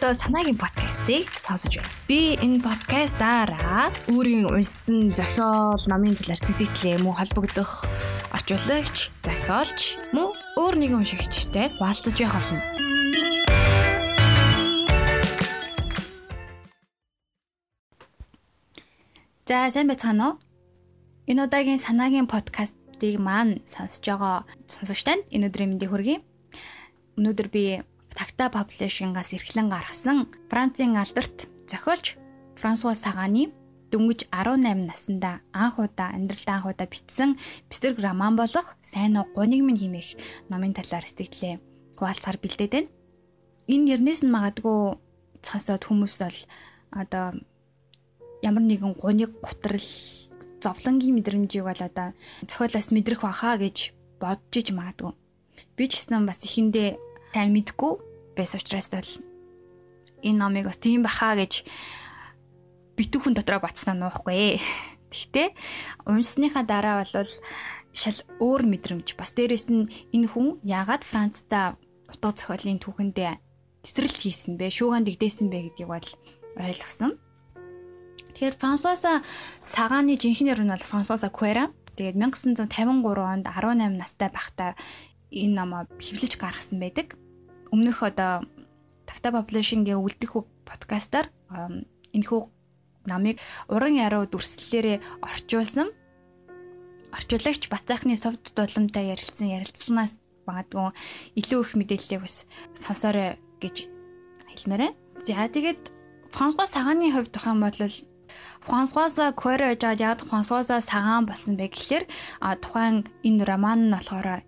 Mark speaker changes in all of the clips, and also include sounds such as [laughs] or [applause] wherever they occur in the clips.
Speaker 1: одоо санаагийн подкастыг сонсож байна. Би энэ подкастаараа өөрийн уншсан зохиол, номын талаар сэтгэлээ мөн холбогдох орчуулагч, зохиолч мөн өөр нэгэн уншигчтай хуваалцаж явах болно. За сайн байцгаана уу? Энэ удаагийн санаагийн подкастыг маань сонсож байгаа сонсогч танд энэ өдрийн мэндийг хүргэе. Өнөөдөр би Такта Publishing-аас эрхлэн гаргасан Францын алдарт зохиолч Франсуа Саганы дөнгөж 18 наснда анх удаа амьдралдаа анх удаа бичсэн бистрэг роман болох Сайн уу гуниг минь химэх номын талаар сэтгэлээ хуваалцахаар бэлдээд байна. Энэ нэрнээс нь магадгүй цаасаад хүмүүс бол одоо ямар нэгэн гуниг гутрал зовлонгийн мэдрэмжийг бол одоо цохиолоос мэдрэх баха гэж бодож иж магадгүй. Би ч гэсэн бас ихэндээ тань мэдгүй байсан учраас бол энэ номыг бас тийм баха гэж битүүхэн дотроо батснаа нуухгүй. Гэхдээ унсныхаа дараа бол шал өөр мэдрэмж. Бас дээрэс нь энэ хүн яагаад Францда утга зохиолын түүхэндээ цэцэрлэг хийсэн бэ? Шуугаан дэгдээсэн бэ гэдгийг бол ойлгосон. Тэгэхээр Франсуаса Саганы жинхэнэ нэр нь бол Франсуаса Куэра. Тэгээд 1953 онд 18 настай байхдаа энэ номоо хэвлэж гаргасан байдаг өмнөх одоо Такта Publishing-ийн үлдэх үг подкастаар энэхүү намыг уран яруу дүрслэлээрээ орчуулсан орчуулагч Бацаахны совд дулаамтай ярилцсан ярилцлаганаас магадгүй илүү их мэдээллийг бас сонсоорой гэж хэлмээрээ. За тэгээд Франсуа Саганы хувьд тох юм бол Франсуаза Куэро гэж яагаад Франсуаза Саган болсон бэ гэхэлэр тухайн энэ роман нь болохоор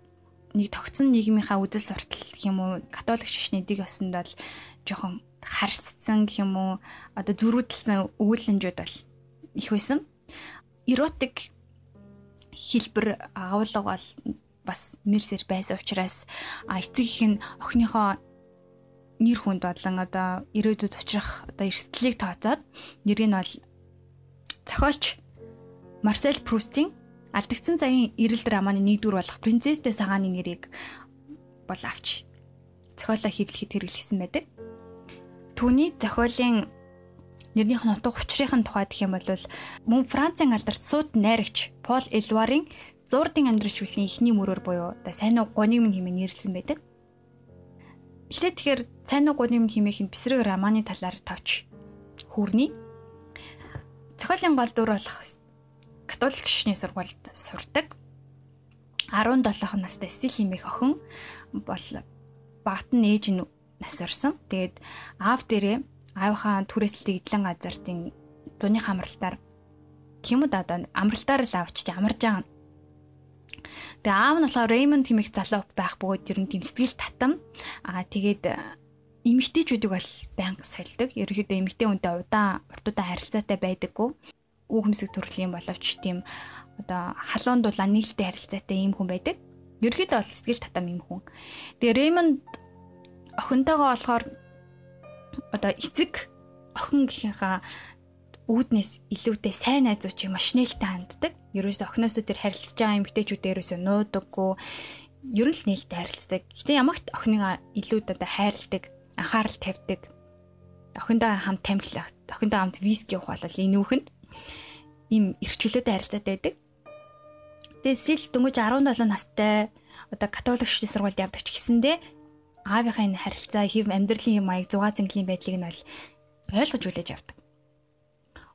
Speaker 1: нэг тогтсон нийгмийнхаа үдэл суртал гэх юм уу католик шишнэдэг осонд бол жоохон харьцсан гэх юм уу одоо зөрүүдэлсэн өгүүлэмжүүд бол их байсан. Эротик хэлбэр агуулга бол бас мэрсэр байсан учраас эцэг их нь охиныхоо нэр хүнд болон одоо ирээдүйд учрах одоо эрсдлийг тооцоод нэрийг нь бол зохиолч Марсель Прустийн алдагдсан цагийн эрэлт романы нэгдүгээр болох Принцесстэй сагааны нэрийг бол авч зохиолоо хэвлэхэд хэрэглэсэн байдаг. Түүний зохиолын нэрнийх нь утга учрын тухайд гэх юм бол мөн Францын алдарт сууд найрагч Пол Элварын зурдын амьдрал шүлийн эхний мөрөөр буюу оо сайн уу гониг минь хэмээн нэрлсэн байдаг. Эхлээд тэгэхээр сайн уу гониг минь хэмээх нь бисрэг романы талаар тавч хүрний. Зохиолын гол дүр болох католик шишний сургуульд сурдаг. 17 настай Сил химэх охин бол багт нь ээж нь насварсан. Тэгээд аав дээрээ аавынхаа түрээслэлт эдлэн газартын зуны хамралтаар хэмэд одоо амралтаар л авчиж амарж байгаа. Тэгээ аав нь болохоор Реймонд хэмэх залуу байх бөгөөд ер нь тийм сэтгэл татам. Аа тэгээд эмэгтэйчүүдийг бол байнга сольдог. Ерөнхийдөө эмэгтэй хүнтэй удаан уртудаа харилцаатай байдаггүй үг хүмсэг төрлийн боловч тийм одоо халуун дулаан нийлтэй харилцаатай ийм хүн байдаг. Ерөөхдөө бол сэтгэл татам ийм хүн. Тэгээ Рэймонд охинтойгоо болохоор одоо эцэг охин гихийнхаа үүднээс илүүтэй сайн найзуучийг маш нээлттэй ханддаг. Ерөөсөө охиноосоо тэр харилцаж байгаа эмгтээчүүд ерөөсөө нуудаггүй. Ер нь л нээлттэй харилцдаг. Гэтэ ямагт охиныгаа илүү одоо хайрладаг, анхаарал тавьдаг. Охиндоо хамт тамхилах, охиндоо хамт виски уух бол энэ үхэн ийм эрхчлөөтэй харилцаатай байдаг. Тэгээ сэл дөнгөж 17 настай одоо католик шүтэн сургуульд явдаг ч гэсэндээ аавынхаа энэ харилцаа хэв амьдралын маяг зугаа цэнгэлийн байдлыг нь бол ойлгож үлээж авдаг.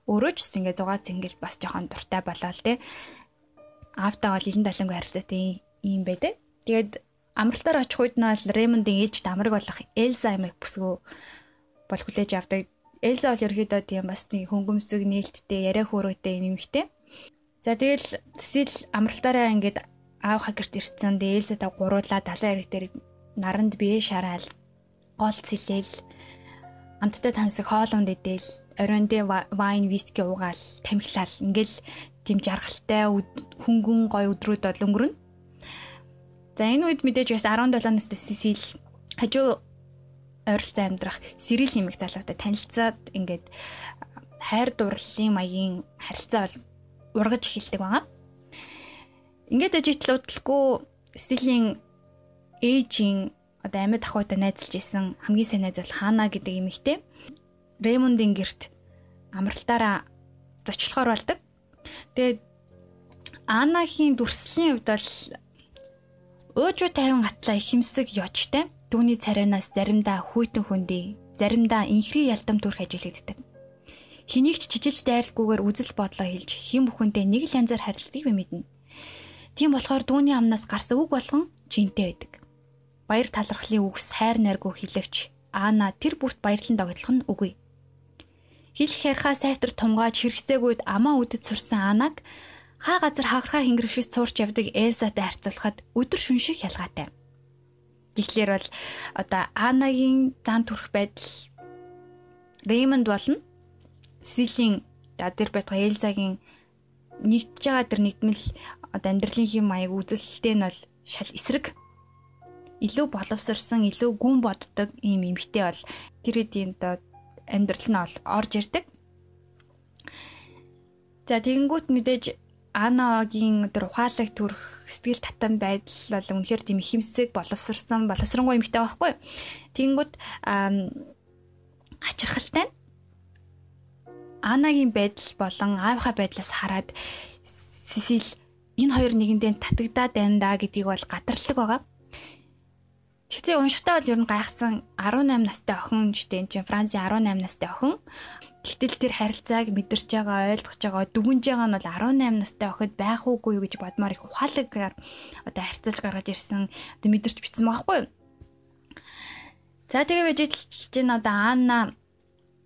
Speaker 1: Өөрөө ч гэсэн ингээ зугаа цэнгэл бас жоохон дуртай болоод те аавтаа бол илэн далангүй харилцаатай юм байдаг. Тэгээд амралтаар очих үед нь бол Ремондын ээлжид амраг болох Элза аймаг бүсгөө бол хүлээж авдаг. Элза бол ерөөдөө тийм бас тийм хөнгөмсөг нээлттэй яриа хөөрөөтэй юм эмхтэй. За тэгэл тэсэл амралтаараа ингээд аав хагерт ирсэн. Тэгээ Элза та гуруулаа далайн эрэг дээр наранд бие шараал гол цэлээл амттай тансаг хоолунд идээл оройндээ вайн виски уугаал тамхилал ингээл тийм жаргалтай хөнгөн гой өдрүүд бол өнгөрнө. За энэ үед мэдээж бас 17 настай Сисил хажуу ойролцоо амьдрах сэрэл хэмэх залуутай танилцаад ингээд хайр дурлалын маягийн харилцаа бол ургаж эхэлдэг байгаа. Ингээд ажиглуудалгүй стилийн ээжийн одоо амьд ахуйтай найзалж исэн хамгийн сайн найз бол Хана гэдэг эмэгтэй. Ремондын герт амралтаараа зочлохоор болдог. Тэгээд Анагийн дүрслийн хувьд бол уужуу тайван атлаа ихэмсэг ёчтой. Түүний царайнаас заримдаа хүйтэн хүндий, заримдаа инхри ялтам төрх ажиглагддаг. Хэнийг ч чижиж дайрлгүйгээр үзэл бодлоо хэлж хэм бүхэнтэй нэг л янзаар харилцдаг би мэднэ. Тийм болохоор дүүний амнаас гарсан үг болгон жинтэй байдаг. Баяр талархлын үгс хайр найргүй хилэвч Аана тэр бүрт баярлан догтлох нь үгүй. Хил хярхаа сайтар тумгааж хэрэгцээгүйд амаа үдэд сурсан Аанаг хаа газар хагархаа хингэршиж цуурч явдаг Элсатай харьцуулахад өдөр шүнших ялгаатай. Тэгэхээр бол одоо Анагийн зан төрх байдал Реймонд болно. Силийн тэр байтугай Элсагийн нэгдэж байгаа тэр нэгдмэл одоо амьдралын хэм маяг үзэлтэй нь бол шал эсрэг илүү боловсрсан, илүү гүн боддог ийм эмэгтэй бол тэр хэдийн одоо амьдрал нь орж ирдэг. За тэгэнгүүт мэдээж Анагийн өдөр ухаалаг төрөх сэтгэл татан байдал бол үнэхээр тийм ихэмсэг боловсрсан боловсронгуй эмэгтэй байхгүй. Тэнгүүд ачирхалтай. Анагийн байдал болон аавынхаа байдлаас хараад Сисил энэ хоёр нэгэндээ татагдаад байна да гэдгийг бол гатарлаг байгаа. Гэхдээ уншихтаа бол ер нь гайхсан 18 настай охин ч тийм чинь Францын 18 настай охин Гэтэл тэр харилцааг мэдэрч байгаа, ойлгож байгаа, дүгнж байгаа нь бол 18 настай охид байх уугүй юу гэж бодмоор их ухаалагаар одоо харьцуулж гаргаж ирсэн. Одоо мэдэрч бичсэн байгаа хгүй юу? За тэгээ вэжэлж чинь одоо Анна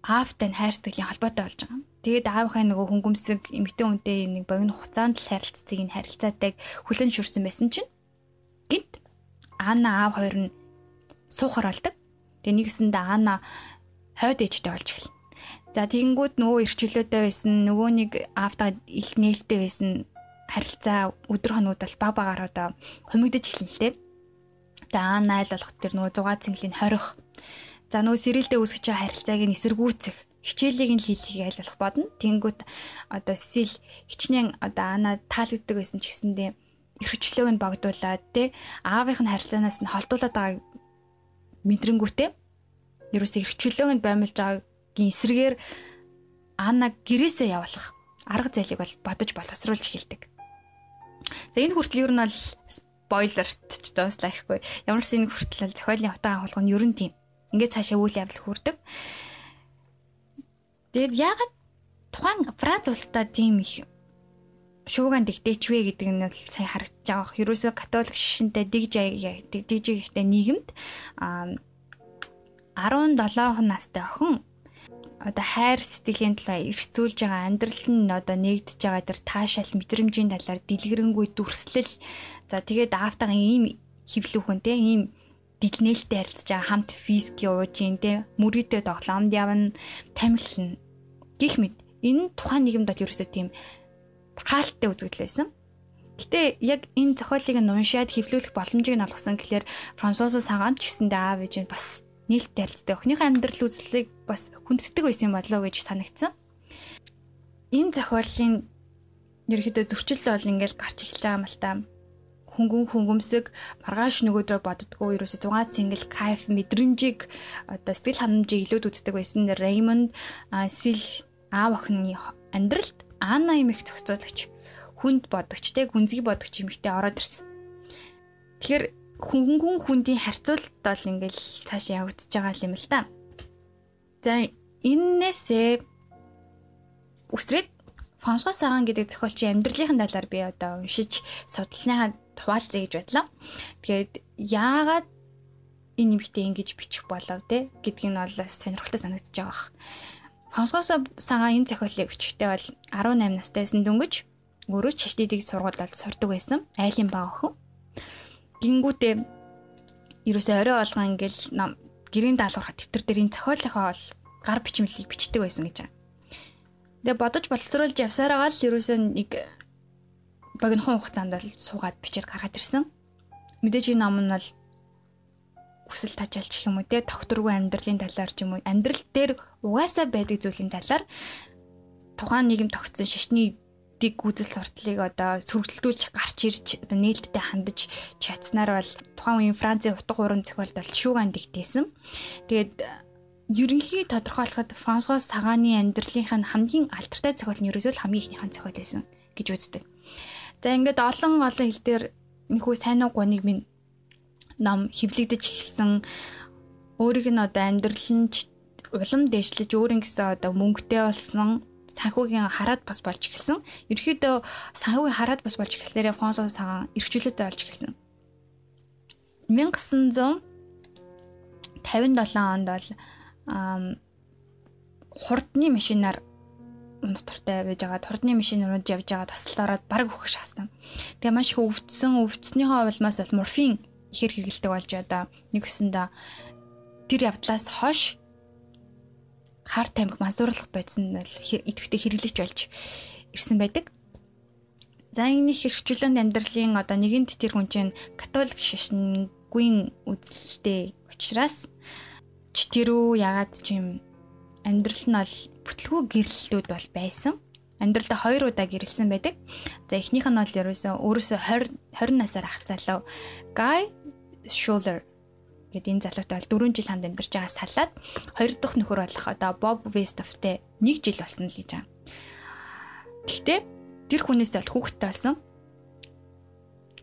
Speaker 1: аавтай хайрцаглийн холбоотой болж байгаа. Тэгээд аавынхаа нөгөө хөнгөмсөг эмэгтэй хүнтэй нэг богино хугацаанд л харилцааг нь харилцаатайг хүлэн шүрсэн байсан чинь гинт Анна аав хоёр нь суухаар болдог. Тэгээ нэгсэндээ Анна хойд ээжтэй болж эхэлнэ. За тэгэнгүүт нөгөө ирчлөөтэй байсан нөгөө нэг аавтаа их нээлттэй байсан харилцаа өдөр хоногуд бол баг багаар одоо хумигдаж эхэлнэ л дээ. Тэгээ аа найл болох тэр нөгөө 6 цэнгэлийн хорих. За нөгөө сэрэлдээ үүсгэж байгаа харилцааг нь эсэргүүцэх хичээлийг нь хийхийг айлуулах бодно. Тэнгүүт одоо сэл хичнээн одоо аана таалагддаг байсан ч гэсэндээ эрхчлөөг нь богдуулаад те аавынх нь харилцаанаас нь холдуулаад байгааг мэдрэнгүүтээ ерөөсөө эрхчлөөг нь баймилж байгааг гийн эсрэгээр Анна гэрээсээ явуулах арга зайлыг бол бодож боловсруулж эхэлдэг. За энэ хүртэл ер нь бол спойлерт ч дууслахгүй. Ямар ч энэ хүртэл зохиолын утга агуулга нь ер нь тийм. Ингээд цаашаа үйл явдал хүрдэг. Тэгэд ягаад тухайн Франц улстай тийм их шууган дэгдээч вэ гэдэг нь бол сая харагдаж байгаа. Ерөөсөө католик шишинтэй дэгж дэгж ихтэй нийгэмд а 17 настай охин одоо хайр сэтгэлийн талаа эргцүүлж байгаа амьдрал нь одоо нэгдэж байгаа тэр таашаал мэдрэмжийн талаар дэлгэрэнгүй дүрслэл за тэгээд аавтайгаа ийм хөвлөөхөн те ийм дэлнээлтэй харилцаж байгаа хамт физикийн уужийн те мөрөдөө тоглоомд явна тамхилна гих мэд энэ тухайн нийгэмд бол ерөөсөө тийм хаалттай үзэгдэл байсан. Гэтэ яг энэ зохиолыг нь уншаад хэвлүүлэх боломжийг нь олгосон гэхэлэр Франсуус сагаан ч гэсэндээ аав ээж нь бас нээлттэй харилцдаг. Охиныхаа амьдрал үзлийг бас хүндэтдэг байсан юм болоо гэж санагдсан. Энэ зохиолын ерөөхдөө зөрчил бол ингээл гарч эхэлж байгаа юм л та. Хөнгөн хөнгөмсөг маргааш нөгөөдрөө боддгоо ерөөсө 6 цингл кайф мэдрэмжийг одоо сэтгэл ханамжийг илүүд үздэг байсан. Реймонд Сил аав охины амьдралд Анна юм их зохицуулагч хүнд бодогч те гүнзгий бодогч юмхтэй ороод ирсэн. Тэгэхээр хөнгөн хүндийн харьцуулалт бол ингээл цааш явагдаж байгаа юм л та. За эннээсээ үсрээд Франсуа Саган гэдэг зохиолчийн амьдралын талаар би одоо уншиж судалсныхаа хуваалцъя гэж бодлоо. Тэгээд яагаад энэ нэмэгтэй ингэж бичих болов те гэдгийг нь бол сонирхолтой санагдаж байгаа бах. Франсуа Саган энэ зохиолыг өчгтэй бол 18 настайсэн дөнгөж өөрөө ч шашдидыг сургуулиуд сурдаг байсан. Айлын баг охин. Гингүүтээ ерөөсөө орой олгоо ингээл гэрийн даалгавар дэвтэр дээр энэ зохиолынхоо бол гар бичмэлийг бичдэг байсан гэж байгаа. Тэгээ бодож боловсруулж явсараа л ерөөсөө нэг богинохон хугацаанд л суугаад бичиж гаргаад ирсэн. Мэдээж энэ ном нь бол хүсэл тажаалч гэх юм уу те докторгүй амьдралын талаар ч юм уу амьдрал дээр угаасаа байдаг зүйлийн талаар тухайн нийгэм тогтсон шашны эдийг гүйцэл сурталыг одоо сүргэлтүүлж гарч ирж одоо нээлттэй хандаж чадсанаар бол тухайн үеийн Францын утга уран зохиолд бол шүүган дэгтээсэн. Тэгээд ерөнхий тодорхойлоход Франсуа Саганы амьдралынх нь хамгийн алдартай зохиол нь ерөөсөө л хамгийн ихнийхэн зохиол байсан гэж үздэг. За ингээд олон олон хил дээр энэхүү сайн уу гоныг минь ном хевлэгдэж эхэлсэн өөрийг нь одоо амьдрал нь улам дээшлэж өөрийн гэсэн одоо мөнгөтэй болсон санхүүгийн хараад бас болж эхэлсэн. Ерөнхийдөө санхүүгийн хараад бас болж эхэлснээр Фонсо цагаан эрхчлөлтөд болж эхэлсэн. 1957 онд бол хурдны машинаар унтартай байж байгаа хурдны машин руу явж байгаа тусалд ороод баг өгөх шаасан. Тэгээ маш их өвдсөн өвдснийхөө улмаас бол морфин ихэр хэрэгэлдэг болж одоо нэг өсөндөө тэр явдлаас хойш хар тамхи мансуурлах бодис нь идэвхтэй хэрэглэж болж ирсэн байдаг. За энэ хэрэгжүүлэн амьдралын одоо нэгэн тэтэр хүн чинь католик шашингийн үзэлтэй учраас ч тэрүү ягаад ч юм амьдрал нь бол бүтлгүй гэрлэлүүд бол байсан. Амьдралдаа хоёр удаа гэрэлсэн байдаг. За эхнийх нь бол ерөөсөө өөрөөсөө 20 20 насаар ах залуу Guy Schuller Гэт энэ залуутай бол 4 жил хамт амьдарч байгаа салаад хоёр дахь нөхөр болох одоо Bob Westhoff-тэй 1 жил болсон л гэж байгаа. Гэхдээ тэр хүнээс бол хүүхэдтэй болсон.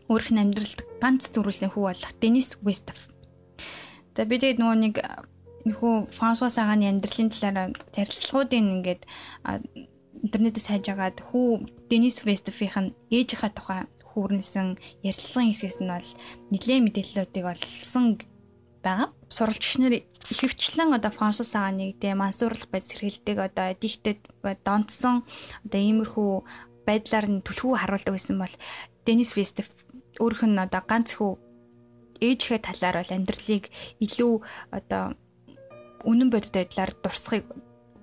Speaker 1: Өөрөх нь амьдралд ганц төрүүлсэн хүү болох Dennis Westhoff. За би тэгээд нөгөө нэг нөхөө Франсуа Саганы амьдралын талаар тарилцлагуудын ингээд интернетээс хайж агаад хүү Денис Вестфийн ээжийнхаа тухай хүүрнсэн ярилцлагын хэсгээс нь бол нэлээд мэдээллүүдийг олсон байгаа. Суралцч нар ихэвчлэн одоо Франсус саганыг тэ мансуурлах байц сэргэлдэг одоо дихтэд донтсон одоо иймэрхүү байдлаар нь түлхүү харуулдаг байсан бол Денис Вестеф өөрөх нь одоо ганц хүү ээжийнхээ талаар бол амьдралыг илүү одоо үнэн бодит байдлаар дурсахыг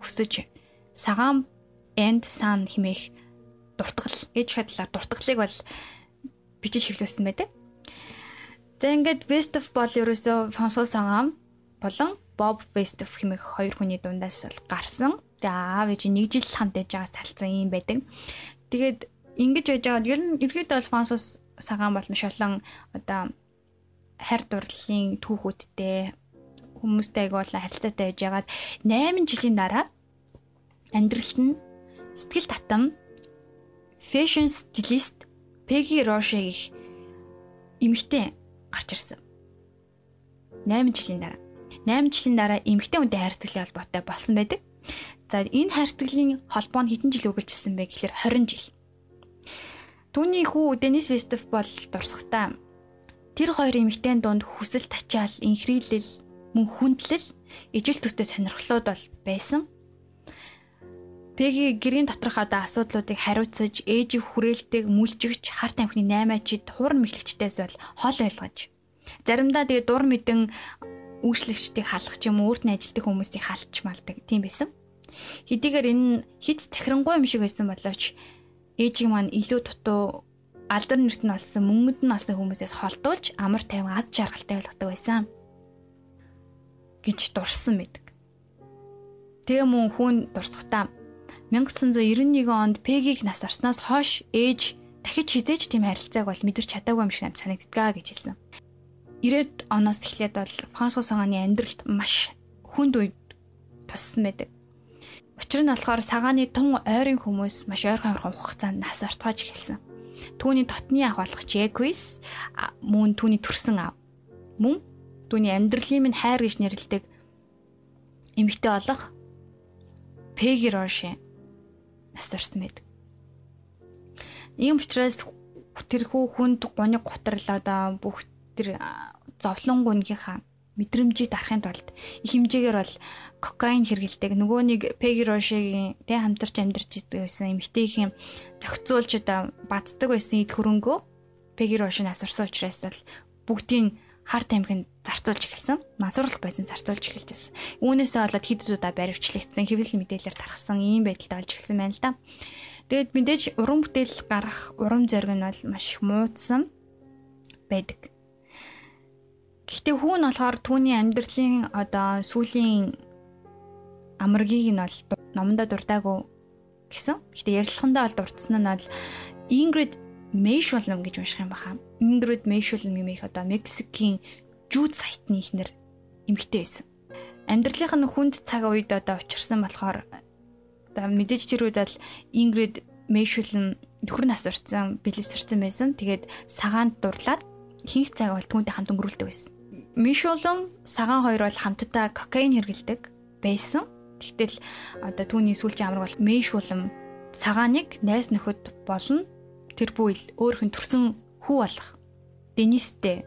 Speaker 1: хүсэж сагаан and sun хэмээх дуртгал ээжийнхээ талаар дуртгалыг бол бичиж хэвлүүлсэн байдаг. За ингээд Westhoff бол ерөөсөө Франсуа Сагам болон Bob Westhoff хэмээх хоёр хүний дундаас л гарсан. Тэгээ аав ээж нэг жил хамт байж байгаас талцсан юм байдаг. Тэгээд ингэж байж байгаа ер нь ерөөдөө бол Франсуа Сагам бол маш олон одоо хайр дурлалын түүхүүдтэй хүмүүстэй айгуулаа харилцаатай байж байгаад 8 жилийн дараа амьдралт нь сэтгэл татам fashion stylist Peggy Roche гэх эмэгтэй гарч ирсэн. 8 жилийн дараа. 8 жилийн дараа эмэгтэй хүнтэй хайрцаглалын холбоотой болсон байдаг. За энэ хайрцаглалын холбоо нь хэдэн жил үргэлжилсэн бэ гэхээр 20 жил. Түүний хүү Денис Вестов бол дурсахтаа тэр хоёр эмэгтэйн дунд хүсэл тачаал, инхрийлэл, мөн хүндлэл, ижил төстэй сонирхлууд бол байсан. Пеги гэрийн доторх одоо асуудлуудыг хариуцаж, ээжийг хүрээлдэг, мүлжигч, хар тамхины 8 чид хуурн мэхлэгчдээс бол хол ойлгож. Заримдаа тэгээ дур мэдэн үйлчлэгчдийг халах ч юм өөрт нь ажилтдаг хүмүүсийг халч малдаг. Тийм байсан. Хэдийгээр энэ хит захирангуй юм шиг байсан боловч ээжийг маань илүү дутуу алдар нэрт нь болсон мөнгөнд нь болсон хүмүүсээс холдуулж амар тайван ад жаргалтай болгодог байсан гэж дурсан мэдэг. Тэгээ мөн хүн дурсахтаа 1991 онд Пегийг нас орсноос хойш ээж дахиж хизээж тийм харилцааг бол мэдэрч чадаагүй юм шиг надад санагддаг гэж хэлсэн. 90-ад оноос эхлээд бол Франсуа сагааны амьдралд маш хүнд үед туссан байдаг. Учир нь болохоор сагааны тун ойрын хүмүүс маш ойрхон ойрхон хугацаанд нас орцоож эхэлсэн. Түүний дотны ах болох Жеквис мөн түүний төрсэн аав. Мөн түүний амьдралын минь хайр гэж нэрлэдэг эмэгтэй болох Пеги Роше нас орсон байдаг. Ийм учраас тэрхүү хүнд гуниг гутрал одоо бүх тэр зовлон гунгийнхаа мэдрэмжийг дарахын тулд их хэмжээгээр бол кокаин хэрэгэлдэг. Нөгөө нэг Пеги Рошигийн тэ хамтарч амьдарч байсан эмэгтэйгийн зохицуулж одоо баддаг байсан эд хөрөнгөө Пеги Роши нас орсон учраас бол бүгдийн хар тамхинд зарцуулж эхэлсэн. Масуурлах байсан зарцуулж эхэлжсэн. Үүнээсээ болоод хэд удаа баривчлагдсан, хэвлэл мэдээлэлээр тархсан ийм байдалтай болж эхэлсэн байна л да. Тэгэд мэдээж уран бүтээл гарах урам зориг нь бол маш их муудсан байдаг. Гэхдээ хүүн болохоор түүний амьдралын одоо сүүлийн амаргийг нь бол номондоо дурдаагүй гэсэн. Гэтэ ярилцлагандаа бол дурдсан нь бол Ingrid Meishulm гэж унших юм баха. Ingrid Meishulm юм их одоо Мексикийн жууд сайтны ихнэр эмэгтэй байсан. Амьдралынх нь хүнд цаг үед одоо учирсан болохоор одоо мэдээж үед бол Ingrid Meishulm нөхөр нас урцсан, бэлэвсэрсэн байсан. Тэгээд сагаанд дурлаад хинх цаг бол түүнтэй хамт өнгөрүүлдэг байсан. Мишулум сагаан хоёр бол хамтдаа кокаин хэргэлдэг байсан. Тэгтэл одоо түүний сүүлчийн амраг бол Мишулум цагааныг найз нөхөд болно тэр бүйл өөрхөн төрсөн хүү болох Денистэй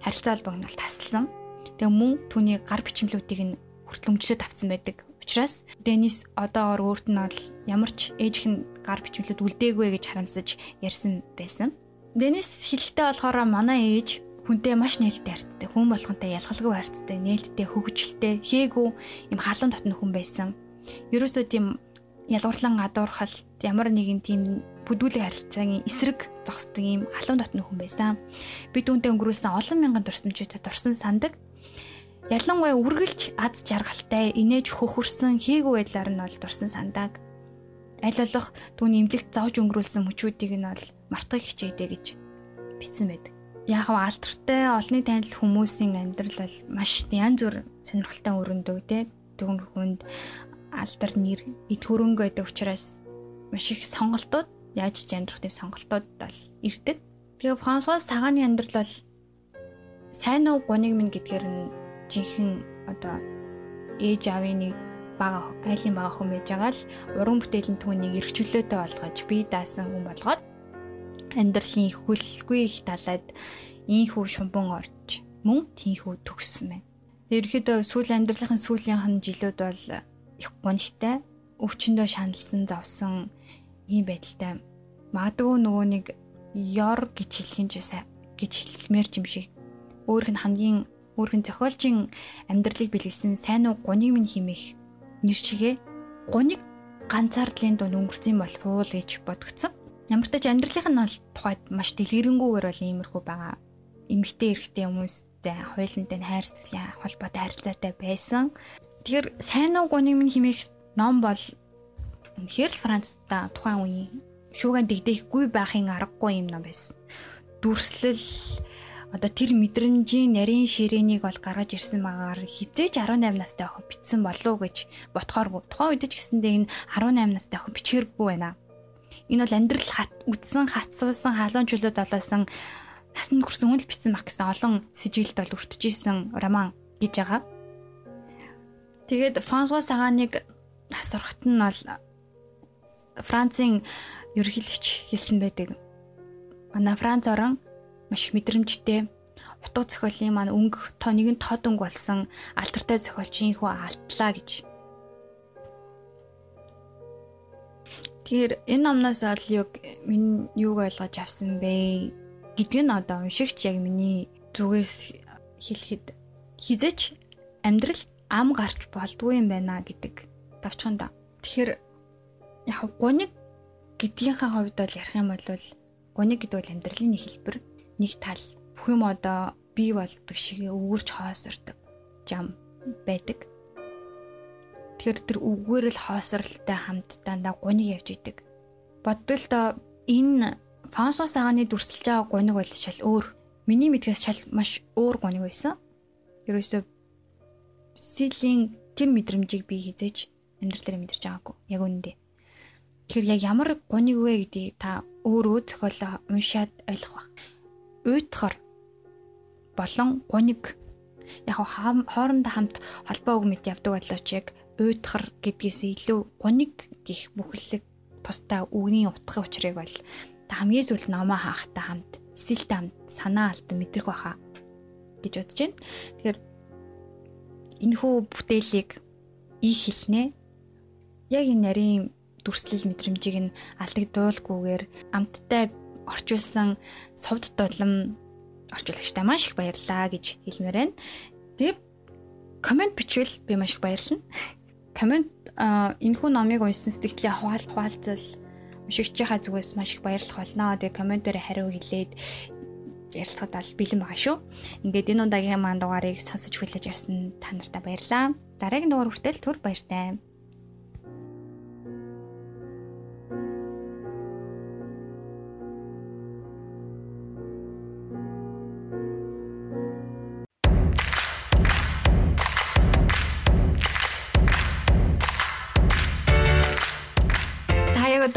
Speaker 1: харилцаа холбоог нь тасалсан. Тэгээ мөн түүний гар бичмлүүдийг нь хүртэл өмчлөд авсан байдаг. Учираас Денис одоогоор өөрт нь бол ямар ч ээжийнх нь гар бичмлүүд үлдээгүй гэж харамсаж ярьсан байсан. Денис хэлэхдээ болохоор манай ээж хүнтэй маш нээлттэй харцдаг. Хүн болгонтэй ялгалгүй харцдаг, нээлттэй, хөвгөлтэй, хээгүү юм халуун дотны хүн байсан. Ерөөсөө тийм ялгуурлан гадуурхал ямар нэгэн тийм бүдүүлэг харилцаагийн эсрэг зогсдог ийм халуун дотны хүн байсан. Би түүнтэй өнгөрүүлсэн олон мянган дурсамжтай дурсан сандаг. Ялангуяа үргэлж аз жаргалтай, инээж хөхөрсөн хийгүү байдлаар нь бол дурсан сандаг. Аль болох түүний имлэгт зовж өнгөрүүлсэн мөчүүдийг нь бол мартахыг хичээдэ гэж бичсэн байдаг. Яг нь алдартай олонний танил хүмүүсийн амьдрал бол маш янз бүр сонирхолтой өрөндөг те. Түүн хүнд алдар нэр эд хөрөнгө байдаг учраас маш их сонголтууд яаж ч амьдрах тийм сонголтууд бол ирдэг. Тэгээ Франсуа цагааны амьдрал бол сайн уу гуниг минь гэдгээр нь жинхэнэ одоо ээж аавын нэг бага айлын бага хүн байж байгаа л уран бүтээлийн түүнийг эргчүүлээтэй болгож бие даасан хүн болгоод амьдралын хөлгүй их талаад ийхүү шумбан орж мөн тийхүү төгссөн байна. Ерөнхийдөө сүүлийн амьдралын сүүлийн жилүүд бол их гонхтой өвчнөдөө шаналсан завсан ийм байдалтай магадгүй нөгөө нэг ёр гэж хэлэх юм ч сайн гэж хэлмээр ч юм шиг өөрх нь хамгийн өөрхөн зохиолчийн амьдралыг бэлгэлсэн сайн уу гуниг минь химэх нэр чигээ гуниг ганцаардлын дунд өнгөрсөн болов уу гэж бодгцсан. Ямар ч тач амьдралынх нь бол тухайд маш дэлгэрэнгүйгээр бол иймэрхүү байгаа. Эмэгтэй эрэгтэй хүмүүстэй хойлонтой хайрцагын холбоотой харилцаатай байсан. Тэгэхээр сайн уу гуниг минь химэх ном бол Үнэхээр л Францда тухайн үеийн шууган дэгдэхгүй байхын аргагүй юм ном байсан. Дүрслэл одоо тэр мэдрэмжийн нарийн ширээнийг бол гаргаж ирсэн магаар хизээч 18 настай охин бичсэн болов гэж ботхооргүй. Тухайн үед ч гэсэндээ энэ 18 настай охин бичээргүй байна. Энэ бол амьдрал хат үдсэн хатсуусан халуун чөлөөд олоосон насанд хүрсэн хүн л бичсэн баг гэсэн олон сэжиглэлд бол өртөжсэн роман гэж байгаа. Тэгээд Франсуа Саганыг асуурахт нь бол Францын ерөнхийлөгч хэлсэн байдаг. Манай Франц орон маш мэдрэмжтэй утга зохиолын маань өнгө тоо нэгэн тод өнгө болсон алдартай зохиолчийн хүү алтлаа гэж. Тэгэхээр энэ номноос ол юг минь юуг ойлгож авсан бэ гэдг нь одоо уншигч яг миний зүгээс хэлэхэд хизэж амьдрал ам гарч болдгүй юм байна гэдэг давчханда. Тэгэхээр яг гуниг гэдгийнхээ хувьд бол ярих юм бол гуниг гэдэг бол амьдралын нэг хэлбэр, нэг тал. Бүх юм одоо бий болдог шиг өвгөрч хоосордог жам байдаг. Тэгэхээр тэр үгээр л хоосралтай хамт дандаа гуниг явж идэг. Боддол доо энэ Фансус аганы дүрсэлж байгаа гуниг бол шал өөр. Миний мэдгээс шал маш өөр гуниг байсан. Ерөөсөө силийн тэр мэдрэмжийг би хизээж амьдрал дээр мэдэрч байгаагүй. Яг үнэндээ. Тэгэхээр яг ямар гуниг вэ гэдгийг та өөрөө зохиолоо уншаад ойлгох баг. Уйтхар болон гуниг яг хоорондоо хамт холбоо мэт явдаг болооч яг уйтхар гэдгээс илүү гуниг гих бүхэлэг тусдаа үгний утгын учрыг бол хамгийн сүүлд номоо хаахтай хамт стилтэй хамт санаа алдан мэдрэх байхаа гэж бодож байна. Тэгэхээр энэхүү бүтээлийг их хэлнэ. Яг энэ нарийн дүрслэл мэдрэмжийг нь алдагдуулгүйгээр амттай орчуулсан совд дулам орчуулагчтай маш их баярлаа гэж хэлмээр байна. Тэгээд комент бичвэл би маш их баярлна. [laughs] Комент энэхүү номыг уншсан сэтгэлээ хуваал хуваалцал уншигчийнхаа зүгээс маш их баярлах болно. Тэгээд комментээр хариу хэлээд ярилцахад бол бэлэн байгаа шүү. Ингээд энэ удаагийн маань дугаарыг сонсож хүлээж авсан та нартай баярлалаа. Дараагийн дугаар хүртэл түр баяртай.